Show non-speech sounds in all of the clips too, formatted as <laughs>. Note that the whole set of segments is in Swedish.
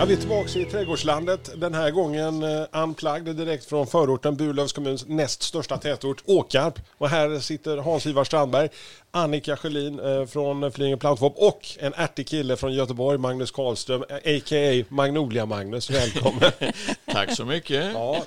Ja, vi är tillbaka i trädgårdslandet. Den här gången uh, unplugged direkt från förorten Burlövs kommuns näst största tätort Åkarp. Och här sitter Hans-Ivar Strandberg, Annika Sjölin uh, från Flyinge Plantshop och en ärtig kille från Göteborg, Magnus Karlström, a.k.a. Magnolia-Magnus. Välkommen! <laughs> Tack så mycket. ja,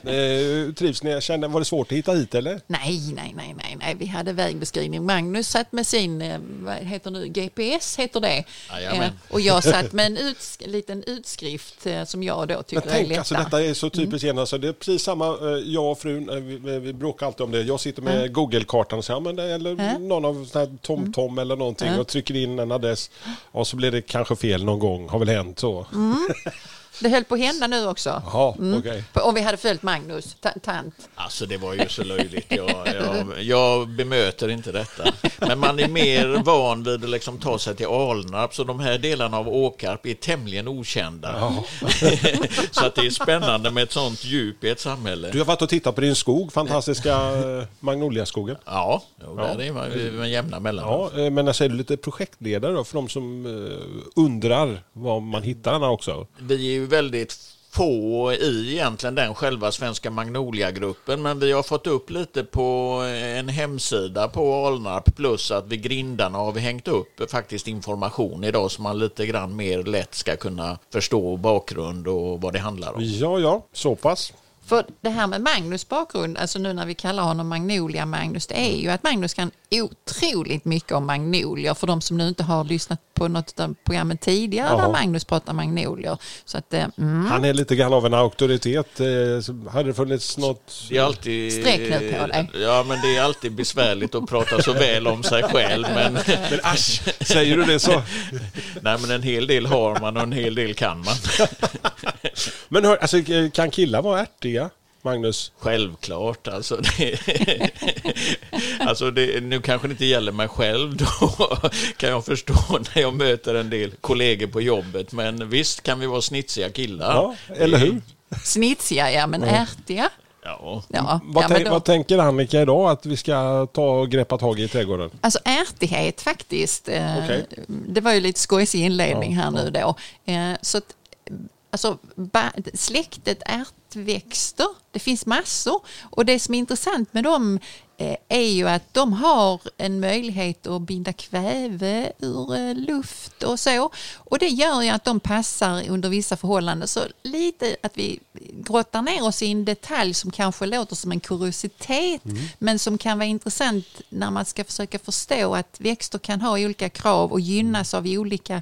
trivs ni? Kände, var det svårt att hitta hit eller? Nej, nej, nej, nej, nej, vi hade vägbeskrivning. Magnus satt med sin, eh, vad heter nu, GPS heter det. Jajamän. Eh, och jag satt med en uts liten utskrift eh, som jag då tycker Men är tänk, lättare. alltså, detta är så typiskt mm. alltså, Det är precis samma, eh, jag och frun, eh, vi, vi bråkar alltid om det. Jag sitter med Google-kartan och säger, ja, men det, eller Mm. någon av TomTom eller någonting och trycker in en adress. Och så blir det kanske fel någon gång, har väl hänt så. <laughs> Mm. Det höll på att hända nu också. Jaha, okej. Om vi hade följt Magnus, ta- tant. Alltså det var ju så löjligt. Jag, jag, jag bemöter inte detta. Men man är mer van vid att liksom ta sig till Alnarp, så de här delarna av Åkarp är tämligen okända. <laughs> så att det är spännande med ett sånt djup i ett samhälle. Du har varit och tittat på din skog, fantastiska eh, Magnoliaskogen. Ja, jo, där är man med jämna mellanrum. Ja, eh, men alltså är du lite projektledare då för de som eh, undrar var man hittar den här också? Vi är ju väldigt få i egentligen den själva svenska Magnolia-gruppen men vi har fått upp lite på en hemsida på Alnarp plus att vid grindarna har vi hängt upp faktiskt information idag så man lite grann mer lätt ska kunna förstå bakgrund och vad det handlar om. Ja, ja, så pass. För det här med Magnus bakgrund, alltså nu när vi kallar honom Magnolia Magnus, det är ju att Magnus kan otroligt mycket om magnolier för de som nu inte har lyssnat på något av programmen tidigare Ja. där Magnus pratar magnolier. Så att, eh, mm. Han är lite grann av en auktoritet. Eh, hade det funnits något... Det är alltid, Sträck nu på dig. Ja, men det är alltid besvärligt att prata så väl om sig själv. Men, Men asch, säger du det så? nej, men en hel del har man och en hel del kan man. <laughs> Men hör, alltså, kan killar vara ärtiga, Magnus? Självklart. Alltså, det, <laughs> alltså det, nu kanske det inte gäller mig själv då, <laughs> kan jag förstå när jag möter en del kollegor på jobbet. Men visst kan vi vara snitsiga killar. Ja, eller hur? Snitsiga, ja men ärtiga. Ja. Ja, Vad, ja, tänk, men då, vad tänker Annika idag att vi ska ta och greppa tag i trädgården? alltså ärtighet faktiskt. Eh, Okej. Det var ju lite skojsig inledning här nu då. Eh, så alltså, släktet ärtväxter, det finns massor. Och det som är intressant med dem eh, är ju att de har en möjlighet att binda kväve ur eh, luft och så. Och det gör ju att de passar under vissa förhållanden. Så lite att vi grottar ner oss i en detalj som kanske låter som en kuriositet men som kan vara intressant när man ska försöka förstå att växter kan ha olika krav och gynnas av olika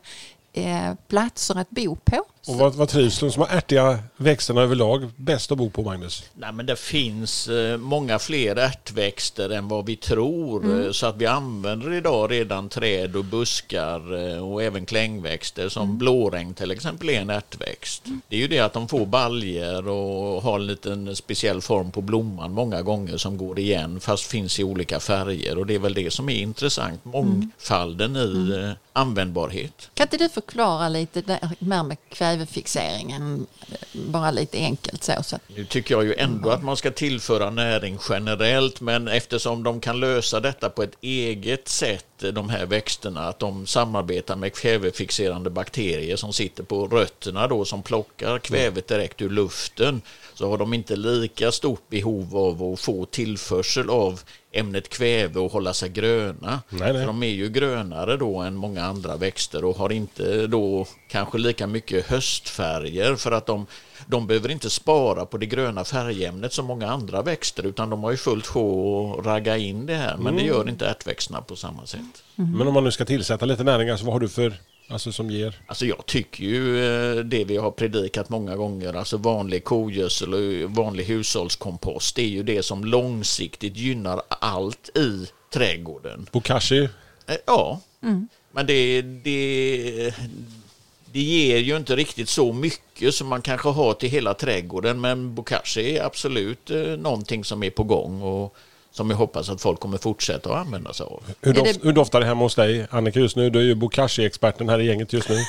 eh, platser att bo på. Och vad, vad trivs de som har ärtiga växterna överlag bäst att bo på, Magnus? Nej, men det finns eh, många fler ärtväxter än vad vi tror. eh, Så att vi använder idag redan träd och buskar eh, och även klängväxter som blåregn till exempel är en ärtväxt. Det är ju det att de får baljer och har en liten speciell form på blomman många gånger som går igen fast finns i olika färger och det är väl det som är intressant, mångfalden i eh, användbarhet. Kan inte du förklara lite det här med kvävefixeringen? Bara lite enkelt så. så Nu tycker jag ju ändå att man ska tillföra näring generellt, men eftersom de kan lösa detta på ett eget sätt, de här växterna, att de samarbetar med kvävefixerande bakterier som sitter på rötterna då, som plockar kvävet direkt ur luften, så har de inte lika stort behov av att få tillförsel av ämnet kväve och hålla sig gröna. Nej, nej. För de är ju grönare då än många andra växter och har inte då kanske lika mycket höstfärger för att de, de behöver inte spara på det gröna färgämnet som många andra växter utan de har ju fullt sjå att ragga in det här men det gör inte ärtväxterna på samma sätt. Men om man nu ska tillsätta lite näring, alltså, vad har du för, alltså som ger? Alltså jag tycker ju eh, det vi har predikat många gånger, alltså vanlig kogödsel och vanlig hushållskompost, det är ju det som långsiktigt gynnar allt i trädgården. Bokashi? Eh, Ja, men det, det, det ger ju inte riktigt så mycket som man kanske har till hela trädgården men bokashi är absolut eh, någonting som är på gång och som jag hoppas att folk kommer fortsätta att använda sig av. Hur, doft, det- hur doftar det hemma hos dig, Annika, just nu? Du är ju bokashi-experten här i gänget just nu. <laughs>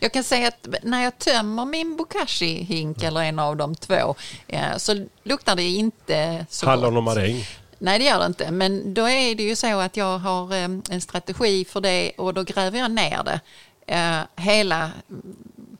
Jag kan säga att när jag tömmer min bokashi-hink eller en av de två eh, så luktar det inte så Hallon gott. och maräng. Nej, det gör det inte. Men då är det ju så att jag har eh, en strategi för det och då gräver jag ner det. Eh, hela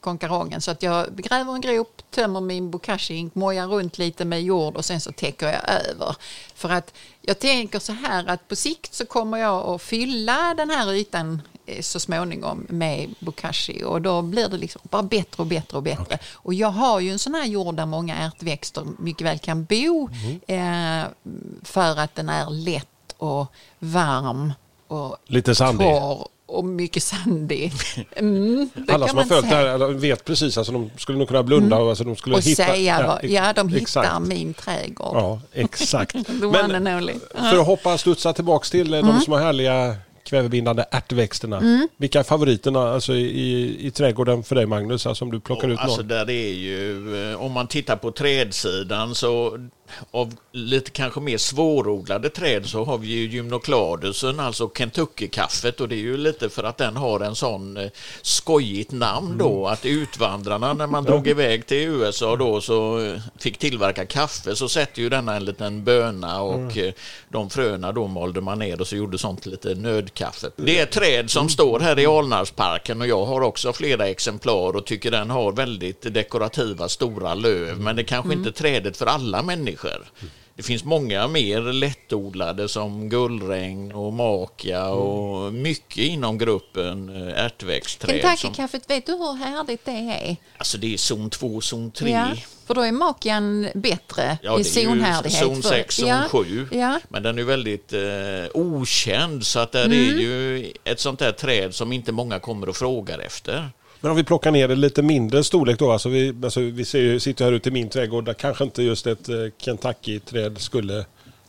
konkarongen. Så att jag gräver en grop, tömmer min bokashi-hink, mojar runt lite med jord och sen så täcker jag över. För att jag tänker så här att på sikt så kommer jag att fylla den här ytan eh, så småningom med bokashi och då blir det liksom bara bättre och bättre och bättre. Och jag har ju en sån här jord där många ärtväxter mycket väl kan bo eh, för att den är lätt och varm och Lite sandig. torr och mycket sandig. <laughs> Mm, Alla som har följt det här vet precis, alltså de skulle nog kunna blunda. Alltså de skulle Och hitta, säga, vad- ja de hittar exakt. min trädgård. Ja, exakt. <laughs> Only. för att hoppa studsa tillbaks till eh, de som har härliga kvävebindande ärtväxterna. Vilka är favoriterna alltså, i, i trädgården för dig Magnus? Alltså om du plockar ut Alltså någon. där är ju, eh, om man tittar på trädsidan så av lite kanske mer svårodlade träd så har vi ju gymnokladusen, alltså Kentucky-kaffet. Och det är ju lite för att den har en sån eh, skojigt namn då att utvandrarna när man drog iväg till USA då så eh, fick tillverka kaffe så sätter ju denna en liten böna och eh, de fröna då malde man ner och så gjorde sånt lite nödkaffe. Det är träd som står här i Alnarpsparken och jag har också flera exemplar och tycker den har väldigt dekorativa stora löv. Men det kanske inte trädet för alla människor. Det finns många mer lättodlade som gullregn och maka och mycket inom gruppen eh, ärtväxtträd. Kentucky-kaffet, vet du hur härligt det är? alltså det är zon 2, zon 3. Ja, för då är makian bättre Ja, i zonhärdighet. zon för- 6, zon ja, 7. Ja, Men den är väldigt eh, okänd så att det Mm. är ju ett sånt där träd som inte många kommer och frågar efter. Men om vi plockar ner det lite mindre storlek då. Alltså vi, alltså vi ser, sitter här ute i min trädgård där kanske inte just ett eh, Kentucky-träd skulle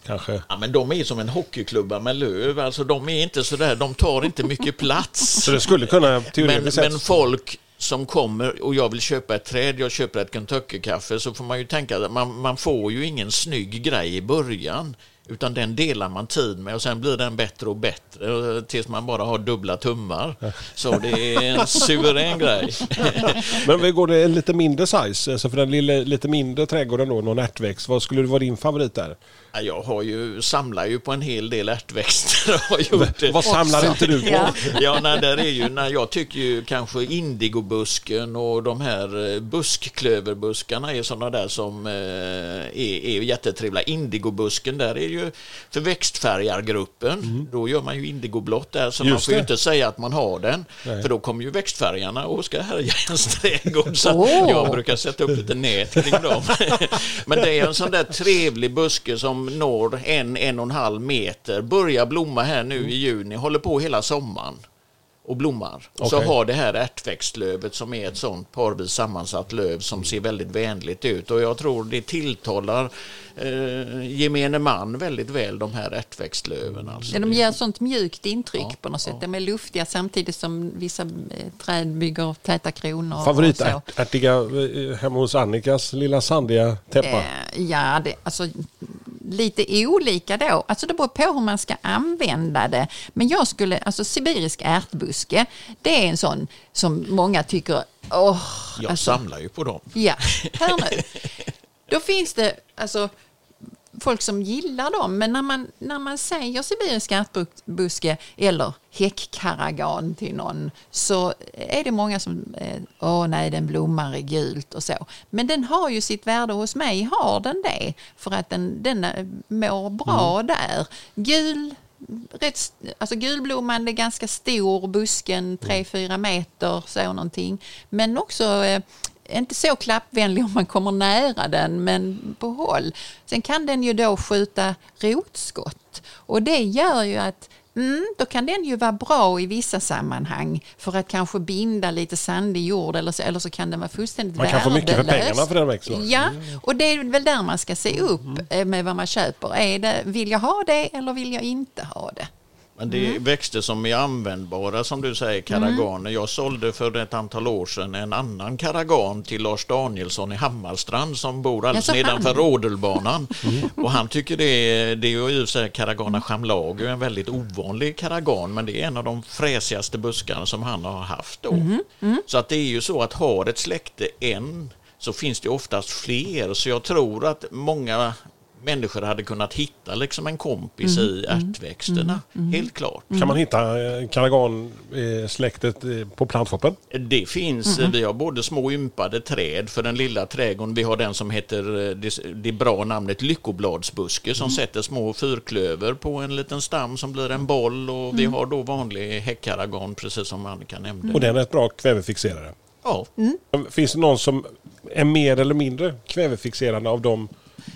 kanske... Ja, men de är som en hockeyklubba med löv, alltså de är inte sådär, de tar inte mycket plats. <laughs> Så det skulle kunna Men, teoretiskt sett... men folk som kommer och jag vill köpa ett träd, jag köper ett Kentucky-kaffe, så får man ju tänka att man, man får ju ingen snygg grej i början. Utan den delar man tid med och sen blir den bättre och bättre och tills man bara har dubbla tummar. <laughs> Så det är en suverän grej. <laughs> Men vi går det en lite mindre size, alltså för den lilla, lite mindre trädgården då, någon ärtväxt. Vad skulle vara din favorit där? Ja, Jag har ju, samlar ju på en hel del ärtväxter. Har gjort det. Vad samlar inte du på? Ja. Ja, nej, där är ju, nej, jag tycker ju kanske indigobusken och de här eh, buskklöverbuskarna är sådana där som eh, är, är jättetrevliga. Indigobusken, där är ju för växtfärgargruppen. Då gör man ju indigoblått där, så man Mm. Just får ju det. inte säga att man har den. För då kommer ju växtfärgarna och ska härja i ens trädgård. Så Åh. jag brukar sätta upp lite nät kring dem. <laughs> Men det är en sån där trevlig buske som når en, en och en halv meter. Börjar blomma här nu i juni, håller på hela sommaren och blommar. Och Så Okej. har det här ärtväxtlövet som är ett sånt parvis sammansatt löv som ser väldigt vänligt ut. Och jag tror det tilltalar eh, gemene man väldigt väl, de här ärtväxtlöven. Alltså. De ger sånt mjukt intryck Ja, på något sätt. ja. De är luftiga samtidigt som vissa eh, träd bygger täta kronor. så. Favoritärtiga eh, hemma hos Annikas lilla sandiga täppa? Eh, ja, det, alltså lite olika då. Alltså det beror på hur man ska använda det. Men jag skulle, alltså sibirisk ärtbuske, det är en sån som många tycker, åh, Jag alltså, samlar ju på dem. Ja, <laughs> här nu. Då finns det alltså folk som gillar dem, men när man, när man säger sibirisk ärtbuske eller häckkaragan till någon så är det många som, eh, åh nej den blommar i gult och så. Men den har ju sitt värde hos mig, har den det? För att den, den eh, mår bra där. Gul rätt, alltså gulblomman är ganska stor, busken 3-4 meter, så någonting. Men också eh, inte så klappvänlig om man kommer nära den, men på håll. Sen kan den ju då skjuta rotskott och det gör ju att Mm, då kan den ju vara bra i vissa sammanhang för att kanske binda lite sandig jord eller så, eller så kan den vara fullständigt Man kan få mycket för värdelös. pengarna för den växten. Ja, och det är väl där man ska se upp eh, med vad man köper. Är det, vill jag ha det eller vill jag inte ha det? Men det är växter som är användbara som du säger, karaganer. Mm. Jag sålde för ett antal år sedan en annan karagan till Lars Danielsson i Hammarstrand som bor alldeles nedanför Rådelbanan. <laughs> Och han tycker det är, det är ju så här, Caragana chamlago, en väldigt ovanlig karagan men det är en av de fräsigaste buskarna som han har haft då. Mm. Så att det är ju så att har ett släkte en så finns det oftast fler. Så jag tror att många människor hade kunnat hitta liksom en kompis Mm. i ärtväxterna. Helt klart. Kan man hitta eh, karagan-släktet eh, på plantshoppen? Det finns, vi har både små ympade träd för den lilla trädgården. Vi har den som heter, eh, det, det bra namnet lyckobladsbuske Mm. som sätter små fyrklöver på en liten stam som blir en boll och Mm. vi har då vanlig häckkaragan precis som Annika nämnde. Och den är ett bra kvävefixerare. Ja, Mm. Finns det någon som är mer eller mindre kvävefixerande av dem,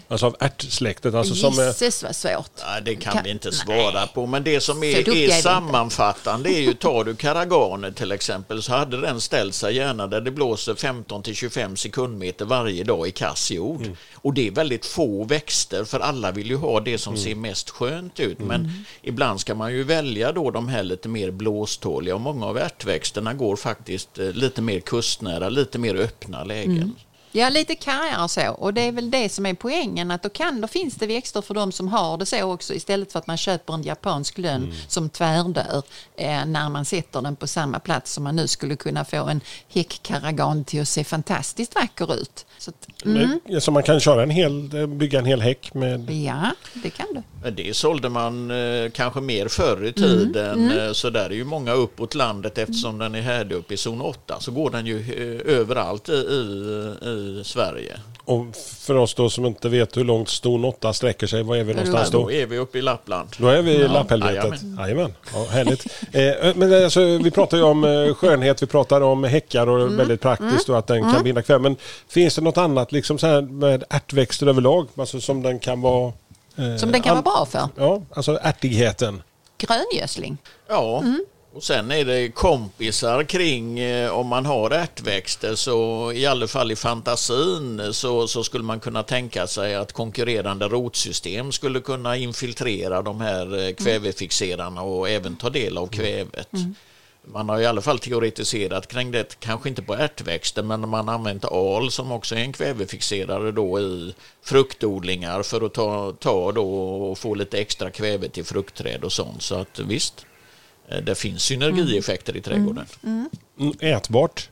alltså av ärtsläktet? Alltså som är, Gisses vad svårt. Nej, det kan, Kan- vi inte nej. svara på. Men det som är, är sammanfattande är ju, <laughs> tar du karaganer till exempel, så hade den ställt sig gärna där det blåser 15 till 25 sekundmeter varje dag i kass jord. Mm. Och det är väldigt få växter, för alla vill ju ha det som Mm. ser mest skönt ut. Men ibland ska man ju välja då de här lite mer blåståliga och många av ärtväxterna går faktiskt eh, lite mer kustnära, lite mer öppna lägen. Mm. Ja, lite kargare och så. Och det är väl det som är poängen. Att då, kan, då finns det växter för de som har det så också. Istället för att man köper en japansk lönn Mm. som tvärdör eh, när man sätter den på samma plats som man nu skulle kunna få en häckkaragan till att se fantastiskt vacker ut. Så att, mm, så man kan köra en hel, bygga en hel häck med... ja, det kan du. Det sålde man eh, kanske mer förr Mm, i tiden. Eh, så där är ju många uppåt landet eftersom den är härdig uppe i zon 8 så går den ju eh, överallt i, i, i Sverige. Och för oss då som inte vet hur långt ston 8 sträcker sig, var är vi du någonstans Då då? är vi uppe i Lappland. Då är vi i Ja, lapphelvetet. jajamän. Ja, härligt. Eh, men alltså, vi pratar ju om eh, skönhet, vi pratar om häckar och Mm. väldigt praktiskt och att den kan binda kväve. Men finns det något annat liksom så här med ärtväxter överlag? Alltså som den kan vara... eh, Som den kan an- vara bra för. Ja, alltså ärtigheten. Gröngödsling. Ja, och sen är det kompisar kring eh, om man har ärtväxter så i alla fall i fantasin så, så skulle man kunna tänka sig att konkurrerande rotsystem skulle kunna infiltrera de här eh, kvävefixerarna och även ta del av kvävet. Man har i alla fall teoretiserat kring det, kanske inte på ärtväxter, men man har använt al som också är en kvävefixerare då i fruktodlingar för att ta, ta då och få lite extra kväve till fruktträd och sånt. Så att visst, det finns synergieffekter i trädgården. Mm, Ätbart.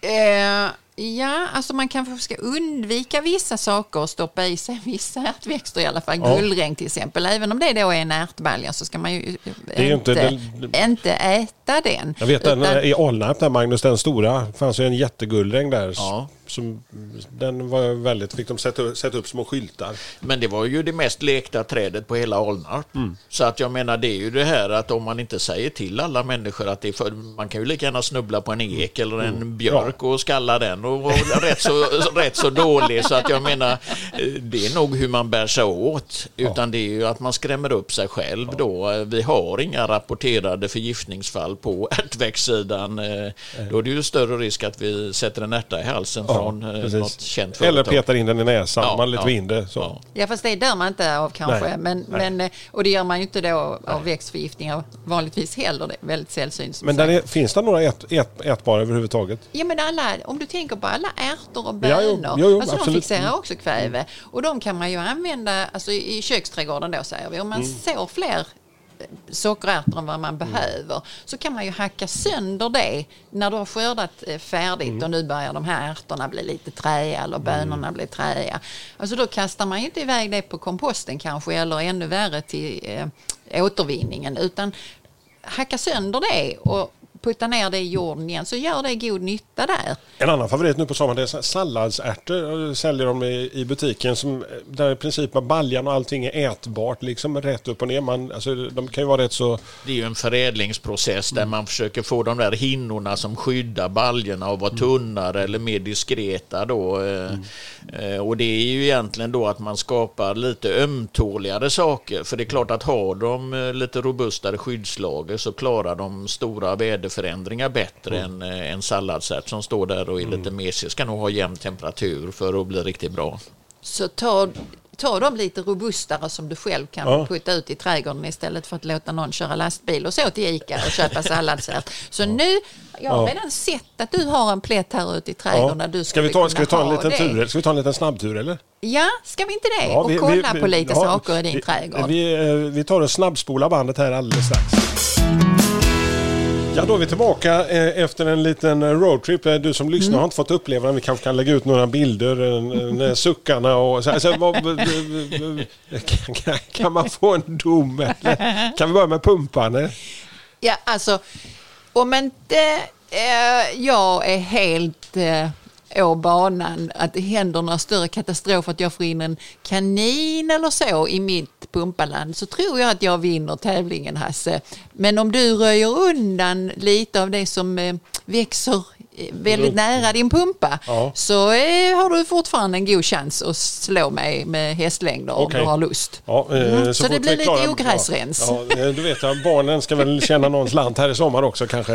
Eh, ja, alltså man kanske ska undvika vissa saker och stoppa i sig <laughs> vissa ärtväxter i alla fall. Ja. Gullregn till exempel. Även om det då är en ärtbalja så ska man ju är ju inte inte, den- inte äta den. Jag vet den Utan- i Alnarp där Magnus, den stora, fanns ju en jättegullregn där. Ja. Som, den var väldigt, fick de sätta, upp- sätta upp små skyltar. Men det var ju det mest lekta trädet på hela Alnarp. Mm. Så att jag menar det är ju det här att om man inte säger till alla människor att det är för, man kan ju lika gärna snubbla på en ek eller en Mm. björk och skalla den och vara rätt, så, rätt så dålig. Så att jag menar eh, det är nog hur man bär sig åt. Utan det är ju att man skrämmer upp sig själv då. Eh, Vi har inga rapporterade förgiftningsfall på <laughs> ärtväxtsidan. Eh, Då är det ju större risk att vi sätter en ärta i halsen från eh, precis. något känt Eller företag. petar in den i näsan, Ja, man lite ja, vinde. Så. ja. Ja, fast det dör man inte av kanske. Nej, men, nej. Men, och det gör man ju inte då av växtförgiftningar vanligtvis heller. Det är väldigt sällsynt. Men är, finns det några ät, ät, ätbara överhuvudtaget? Ja men alla, om du tänker på alla ärtor och Ja, jo, bönor, jo, jo, alltså de fixerar Mm. också kväve. Och de kan man ju använda alltså, i köksträdgården då säger vi. Om man Mm. sår fler eh, sockerärtor än vad man Mm. behöver så kan man ju hacka sönder det när du har skördat eh, färdigt Mm. och nu börjar de här ärtorna bli lite träiga eller bönorna bli träiga. Alltså då kastar man ju inte iväg det på komposten kanske eller ännu värre till eh, återvinningen utan hacka sönder det och putta ner det i jorden igen så gör det god nytta där. En annan favorit nu på sommaren det är salladsärtor. eh, Säljer de i, i butiken som, där i princip baljan och allting är ätbart. Liksom rätt upp och ner. Man, alltså, de kan ju vara rätt så... Det är ju en förädlingsprocess där man försöker få de där hinnorna som skyddar baljorna att vara Mm. tunnare eller mer diskreta då. eh, eh, Och det är ju egentligen då att man skapar lite ömtåligare saker. För det är klart att har de eh, lite robustare skyddslager så klarar de stora väderförändringar bättre Mm. än eh, en salladsärt som står där och är lite mesig. Ska nog ha jämn temperatur för att bli riktigt bra. Så ta ta de lite robustare som du själv kan Ja. putta ut i trädgården istället för att låta någon köra lastbil och så till Ica och köpa <laughs> salladshärt. Så nu, jag har Ja. redan sett att du har en plätt här ute i trädgården där du Ska skulle vi ta, ska vi ta en liten tur? Ska vi ta en liten snabbtur eller? Ja, ska vi inte det? Ja, och vi- kolla vi- på lite ja, saker i din vi, trädgård. Vi, eh, vi tar och snabbspolar bandet här alldeles strax. Ja, då är vi tillbaka eh, efter en liten roadtrip. Eh, Du som lyssnar Mm. har inte fått uppleva den. Vi kanske kan lägga ut några bilder, eh, <laughs> suckarna och så. här. Så, vad, kan, <laughs> kan, man få en dom? Eller? Kan vi börja med pumpan? Ja, alltså om inte eh, jag är helt eh, å banan att det händer några större katastrofer att jag får in en kanin eller så i mitt pumpaland så tror jag att jag vinner tävlingen Hasse. Men om du röjer undan lite av det som eh, växer väldigt nära din pumpa Ja. så eh, har du fortfarande en god chans att slå mig med hästlängder om Okej. du har lust. Ja, eh, Mm, så fort det blir lite ogräsrens. Ja, ja, du vet, barnen ska väl känna någon slant här i sommar också kanske.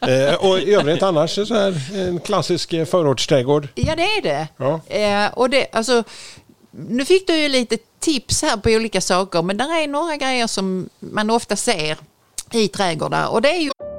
Eh, och i övrigt annars så här, en klassisk eh, förortsträdgård. Ja, det är det. Ja. Eh, och det alltså, nu fick du ju lite tips här på olika saker, men där är några grejer som man ofta ser i trädgårdar. Och det är ju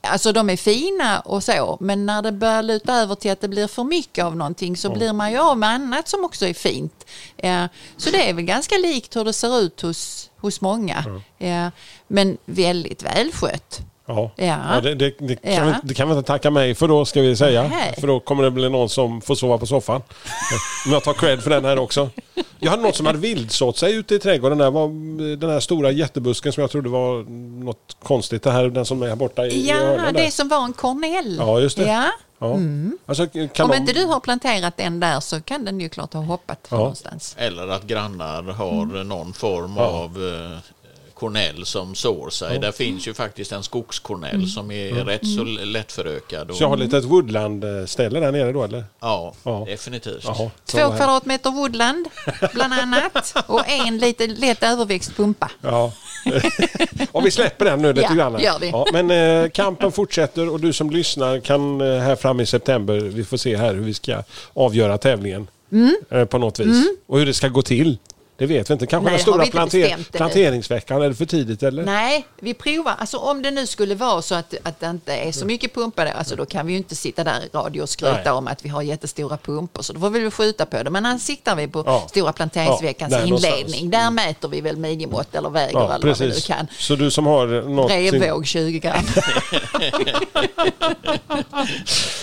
Alltså de är fina och så, men när det börjar luta över till att det blir för mycket av någonting så blir man ju av med annat som också är fint. Eh, Så det är väl ganska likt hur det ser ut hos, hos många. Eh, Men väldigt välskött. Ja, Ja. ja. det, det, det, kan Ja. vi, det kan vi inte tacka mig för då ska vi säga. Nej. För då kommer det bli någon som får sova på soffan. Men jag tar cred för den här också. Jag hade något som hade vildsått sig ute i trädgården. Där var den här stora jättebusken som jag trodde var något konstigt. Det här, den som är här borta i, i Ja, där. det som var en kornell. Ja, just det. Ja. Ja. Alltså, kan Om de- inte du har planterat den där så kan den ju klart ha hoppat Ja. någonstans. Eller att grannar har Mm. någon form av eh, kornell som sår sig. Där finns ju faktiskt en skogskornell Mm. som är rätt så lättförökad. Och, Så jag har lite ett woodland-ställe där nere då eller? ja, Ja. definitivt. Jaha. Två kvadratmeter woodland bland annat och en lite lätt överväxt pumpa. Ja. <laughs> och vi släpper den nu lite Ja, grann. gör vi. Ja, men eh, kampen fortsätter och du som lyssnar kan eh, här fram i september, vi får se här hur vi ska avgöra tävlingen. Mm. Eh, på något vis. Och hur det ska gå till. Det vet vi inte. Kanske Nej, den stora planter- planteringsveckan. Är det för tidigt eller? Nej, vi provar. Alltså om det nu skulle vara så att, att det inte är så mycket pumpar, alltså då kan vi ju inte sitta där i radio och skryta Nej. om att vi har jättestora pumpor. Så då får vi väl skjuta på det. Men annars siktar vi på Ja. stora planteringsveckans Ja, där inledning. Där mäter vi väl midjemått eller väger Ja, eller vad vi nu precis. kan. Så du som har något... Brevvåg 20 gram. <laughs>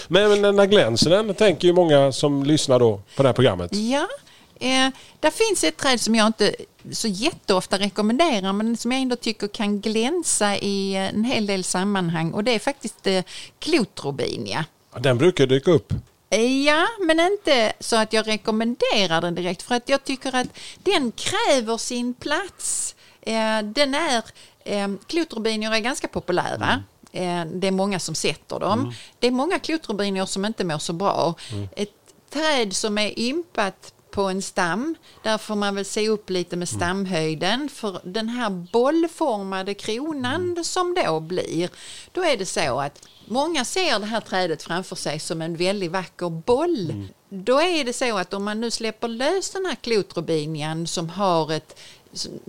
Men, men när glänser den? Tänker ju många som lyssnar då på det här programmet. Ja, eh, där finns ett träd som jag inte så jätteofta rekommenderar men som jag ändå tycker kan glänsa i en hel del sammanhang och det är faktiskt eh, klotrobinia. Den brukar dyka upp. Eh, Ja, men inte så att jag rekommenderar den direkt för att jag tycker att den kräver sin plats. Eh, Den är, eh, klotrobinier är ganska populära. Eh, Det är många som sätter dem. Det är många klotrobinier som inte mår så bra. Ett träd som är ympat på en stam, där får man väl se upp lite med stamhöjden. För den här bollformade kronan som då blir, då är det så att många ser det här trädet framför sig som en väldigt vacker boll. Då är det så att om man nu släpper lös den här klotrobinian som har ett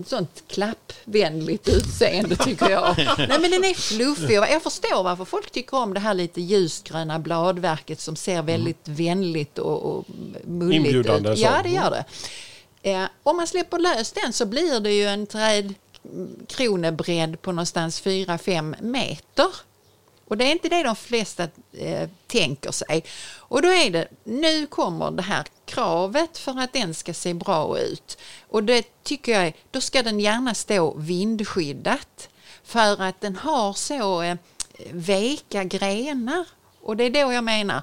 sånt klappvänligt utseende tycker jag. <laughs> Nej men den är fluffig jag förstår varför folk tycker om det här lite ljusgröna bladverket som ser väldigt vänligt och, och mulligt Inbjudande ut. Ja det gör det. Eh, om man släpper lös den så blir det ju en träd kronebredd på någonstans 4-5 meter. Och det är inte det de flesta eh, tänker sig. Och då är det, nu kommer det här kravet för att den ska se bra ut. Och det tycker jag, är- då ska den gärna stå vindskyddat. För att den har så eh, veka grenar. Och det är då jag menar,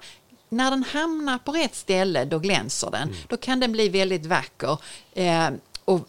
när den hamnar på rätt ställe då glänser den. Då kan den bli väldigt vacker. Eh, och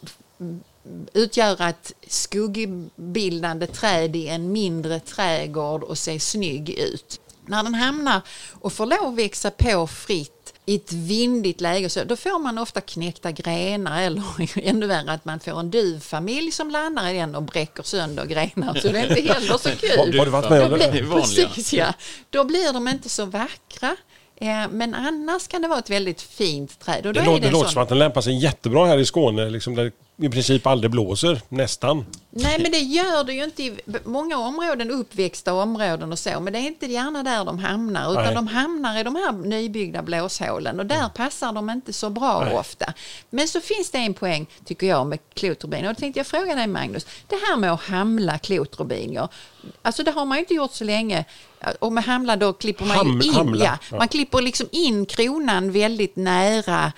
utgöra ett skuggbildande träd i en mindre trädgård och se snygg ut. När den hamnar och får lov att växa på fritt i ett vindigt läge så då får man ofta knäckta grenar eller <laughs> ännu värre att man får en duvfamilj som landar i den och bräcker sönder grenar så det är inte heller så kul. Har du varit med om det? Det. Precis, ja. Då blir de inte så vackra. Eh, Men annars kan det vara ett väldigt fint träd. Och då Det, är låter, det en låter sån- som att den lämpar sig jättebra här i Skåne, liksom där det i princip aldrig blåser, nästan. Nej, men det gör det ju inte i många områden, uppväxta områden och så, men det är inte gärna där de hamnar, utan Nej. de hamnar i de här nybyggda blåshålen och där passar de inte så bra Nej. ofta. Men så finns det en poäng, tycker jag, med kloturbiner. Och då tänkte jag fråga dig, Magnus, det här med att hamla kloturbiner, alltså det har man ju inte gjort så länge. Och med hamla då klipper man Ham- in, ja, man klipper liksom in kronan väldigt nära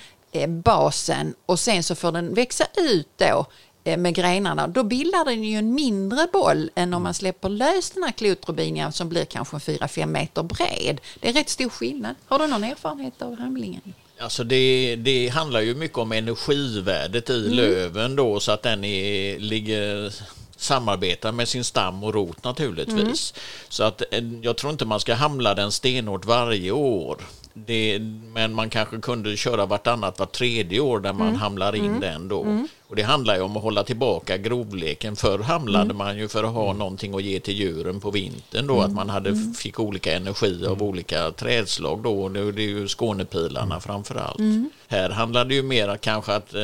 basen och sen så får den växa ut då eh, med grenarna. Då bildar den ju en mindre boll än om man släpper lös den här klotrobinian som blir kanske 4-5 meter bred. Det är rätt stor skillnad. Har du någon erfarenhet av hamlingen? Alltså det, det handlar ju mycket om energivärdet i löven då så att den är, ligger samarbetar med sin stam och rot naturligtvis. Så att eh, jag tror inte man ska hamla den stenhårt varje år. Det, men man kanske kunde köra vartannat, vart tredje år där man hamlar in den då. Och det handlar ju om att hålla tillbaka grovleken. Förr hamlade man ju för att ha någonting att ge till djuren på vintern då. Att man hade, fick olika energi av olika trädslag då. Och det det är ju Skånepilarna framför allt. Här handlar det ju mer kanske att eh,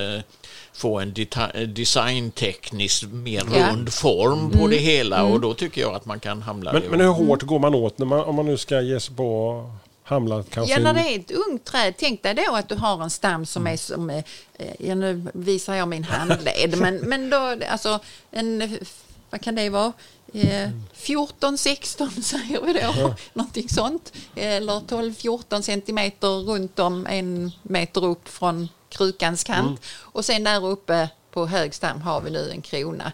få en deta- designtekniskt mer Ja. rund form på det hela. Och då tycker jag att man kan hamla Men, men hur hårt går man åt när man, om man nu ska ge sig på hamla kanske? Ja, när det är ett ungt träd, tänk dig då att du har en stam som är som, eh, ja, nu visar jag min handled, men, men då, alltså en, vad kan det vara? Eh, 14, 16 <laughs> säger vi då, någonting sånt. Eller 12, 14 centimeter runt om en meter upp från krukans kant. Och sen där uppe på hög stam har vi nu en krona.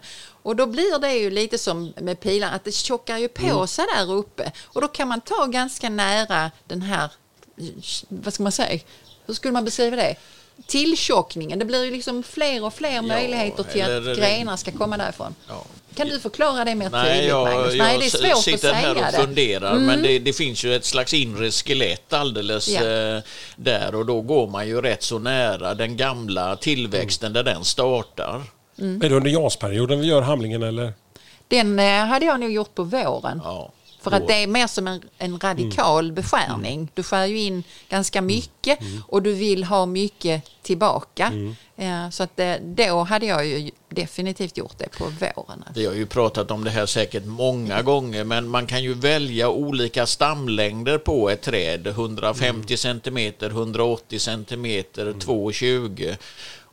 Och då blir det ju lite som med pilar, att det tjockar ju på sig där uppe. Och då kan man ta ganska nära den här, vad ska man säga, hur skulle man beskriva det? Tilltjockningen, det blir ju liksom fler och fler möjligheter till att grenar ska komma därifrån. Ja. Kan du förklara det mer Nej, tydligt jag, Magnus? jag Nej, det är svårt att sitter säga här och det. Mm. funderar, men det, det finns ju ett slags inre skelett alldeles Ja. eh, där och då går man ju rätt så nära den gamla tillväxten där den startar. Mm. Är det under jasperioden vi gör hamlingen eller? Den eh, hade jag nog gjort på våren. Ja. För att det är mer som en, en radikal beskärning. Du skär ju in ganska mycket och du vill ha mycket tillbaka. Eh, Så att det, då hade jag ju definitivt gjort det på våren. Vi har ju pratat om det här säkert många gånger, men man kan ju välja olika stamlängder på ett träd. 150 centimeter, 180 centimeter, 220.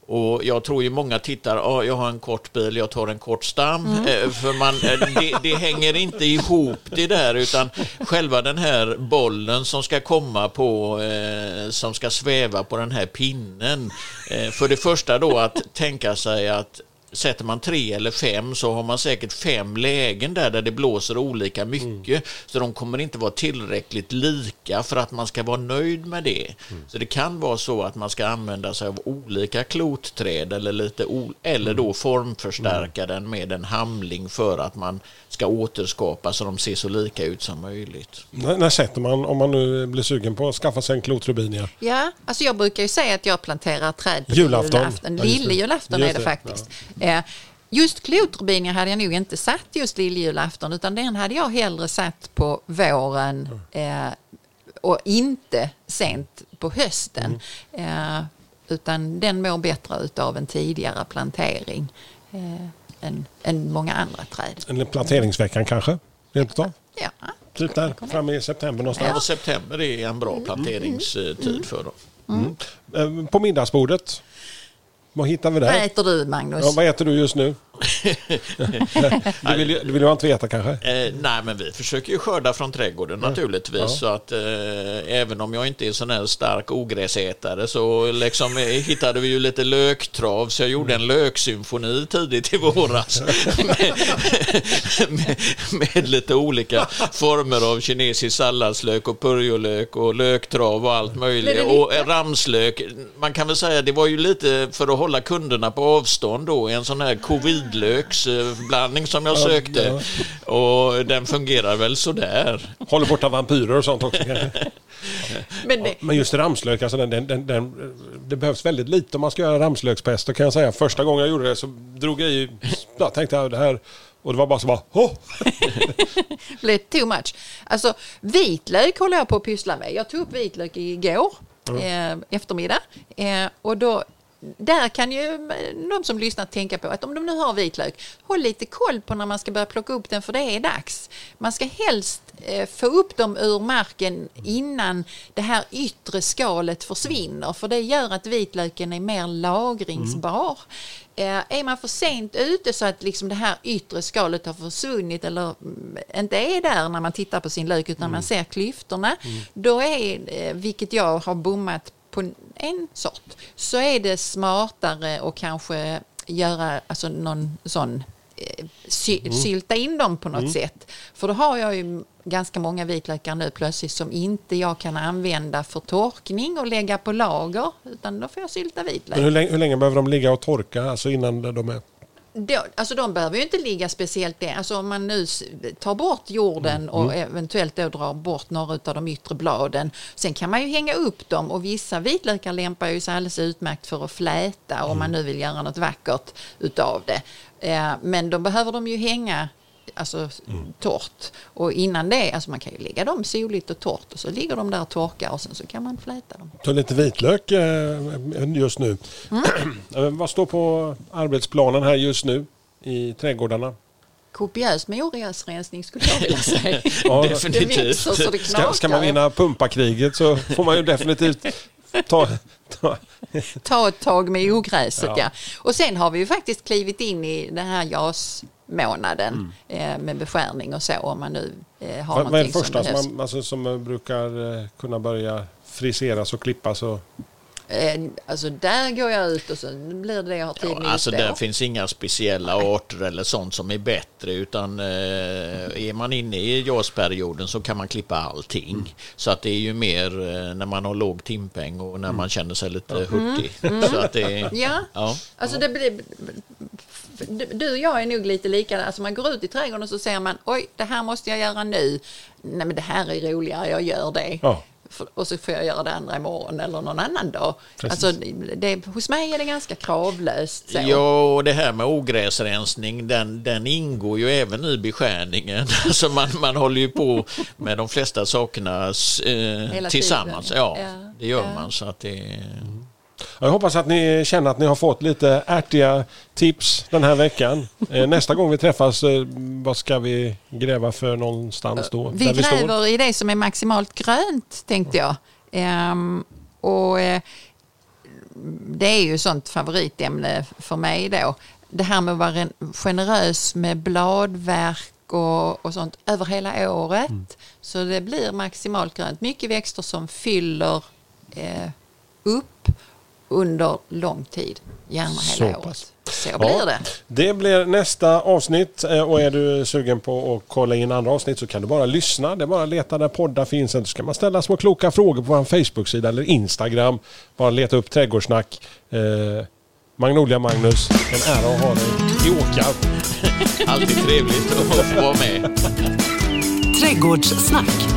Och jag tror ju många tittar, ah, jag har en kort bil, jag tar en kort stam. Eh, För man, eh, det, det hänger inte ihop det där, utan själva den här bollen som ska komma på, eh, som ska sväva på den här pinnen. Eh, för det första då att tänka sig att Sätter man tre eller fem så har man säkert fem lägen där, där det blåser olika mycket. Så de kommer inte vara tillräckligt lika för att man ska vara nöjd med det. Så det kan vara så att man ska använda sig av olika klotträd eller, lite eller då formförstärka den med en hamling för att man ska återskapa så de ser så lika ut som möjligt. När, när sätter man, om man nu blir sugen på att skaffa sig en klotrubinia? Ja, alltså jag brukar ju säga att jag planterar träd på Julafton. julafton. Ja. Lilljulafton Just är det det, faktiskt. Eh, Just klotrubinier hade jag nog inte satt just lilljulafton utan den hade jag hellre satt på våren eh, och inte sent på hösten. Eh, utan den mår bättre utav en tidigare plantering eh, än, än många andra träd. Eller planteringsveckan kanske? Rent? Ja. Typ där, framme i september någonstans. Och september är en bra planteringstid för dem. Eh, På middagsbordet, vad hittar vi Vad där? äter du Magnus? Ja, vad äter du just nu? Det vill, det vill man inte veta kanske? Eh, nej, men vi försöker ju skörda från trädgården naturligtvis. Ja. Så att eh, även om jag inte är sån här stark ogräsätare så liksom, eh, hittade vi ju lite löktrav. Så jag gjorde en löksymfoni tidigt i våras. med, med, med lite olika former av kinesisk salladslök och purjolök och löktrav och allt möjligt. Och ramslök. Man kan väl säga det var ju lite för att hålla kunderna på avstånd då. En sån här covidlöksblandning som jag sökte. Och den fungerar väl sådär. Håller borta vampyrer och sånt också kanske? Men det, Men just ramslök, alltså den, den, den, den, det behövs väldigt lite om man ska göra ramslökspesto kan jag säga. Första gången jag gjorde det så drog jag i, ja, tänkte jag det här och det var bara så bara, åh! <laughs> blev too much. Alltså vitlök håller jag på att pyssla med. Jag tog upp vitlök igår eh, eftermiddag. Eh, och då, där kan ju de som lyssnar tänka på att om de nu har vitlök, håll lite koll på när man ska börja plocka upp den för det är dags. Man ska helst eh, få upp dem ur marken innan det här yttre skalet försvinner för det gör att vitlöken är mer lagringsbar. Eh, är man för sent ute så att liksom det här yttre skalet har försvunnit eller mm, inte är där när man tittar på sin lök utan man ser klyftorna, då är, eh, vilket jag har bommat på en sort, så är det smartare att kanske göra alltså någon sån eh, sy- sylta in dem på något sätt. För då har jag ju ganska många vitlökar nu plötsligt som inte jag kan använda för torkning och lägga på lager utan då får jag sylta vitlök. Men hur länge, hur länge behöver de ligga och torka alltså innan de är... Då, alltså de behöver ju inte ligga speciellt det. Alltså om man nu tar bort jorden och eventuellt då drar bort några av de yttre bladen. Sen kan man ju hänga upp dem och vissa vitlökar lämpar ju sig alldeles utmärkt för att fläta om man nu vill göra något vackert utav det. Eh, men då behöver de ju hänga alltså torrt. Och innan det, alltså man kan ju lägga dem soligt och torrt och så ligger de där och torkar och sen så kan man fläta dem. Ta lite vitlök eh, just nu. <clears throat> Eh, Vad står på arbetsplanen här just nu i trädgårdarna? Kopiös med ogräsrensning skulle jag vilja <laughs> säga. Ja, Det Definitivt. växer så det knakar. ska, ska man vinna pumpakriget så får man ju definitivt ta... ta ta ett tag med ogräset. Ja. Ja. Och sen har vi ju faktiskt klivit in i den här JAS-månaden eh, med beskärning och så om man nu eh, har vad, vad är det någonting som första som, behövs. man, alltså, som eh, brukar eh, kunna börja friseras och klippas? Och, Eh, alltså där går jag ut och så blir det det jag har tid Ja, med alltså just det då. finns inga speciella arter eller sånt som är bättre utan eh, är man inne i JAS-perioden så kan man klippa allting. Så att det är ju mer eh, när man har låg timpeng och när man känner sig lite hurtig. <laughs> Så att det, Ja, ja. alltså det blir... Du du och jag är nog lite lika. Alltså man går ut i trädgården och så ser man oj, det här måste jag göra nu. Nej, men det här är roligare, jag gör det. Ja. För- Och så får jag göra det andra imorgon eller någon annan dag. Precis. Alltså, det, hos mig är det ganska kravlöst. Så. Ja, och det här med ogräsrensning, den, den ingår ju även i beskärningen. <laughs> Alltså man, man håller ju på med de flesta sakerna eh, tillsammans. Ja, Ja, det gör ja. man. Så att det, jag hoppas att ni känner att ni har fått lite ärtiga tips den här veckan. Eh, Nästa gång vi träffas, eh, vad ska vi gräva för någonstans då? Vi gräver i det som är maximalt grönt, tänkte jag. Ehm, och eh, det är ju sånt favoritämne för mig då. Det här med att vara en- generös med bladverk och, och sånt över hela året. Mm. Så det blir maximalt grönt. Mycket växter som fyller eh, upp under lång tid, gärna Så hela pass. året. Så blir det. Det blir nästa avsnitt eh, och är du sugen på att kolla in andra avsnitt så kan du bara lyssna. Det är bara att leta där poddar finns. Så ska man ställa små kloka frågor på vår Facebook-sida eller Instagram. Bara leta upp Trädgårdssnack. Eh, Magnolia Magnus, en ära att ha dig i Åkarp. <laughs> alltid trevligt att få vara med. Trädgårdssnack.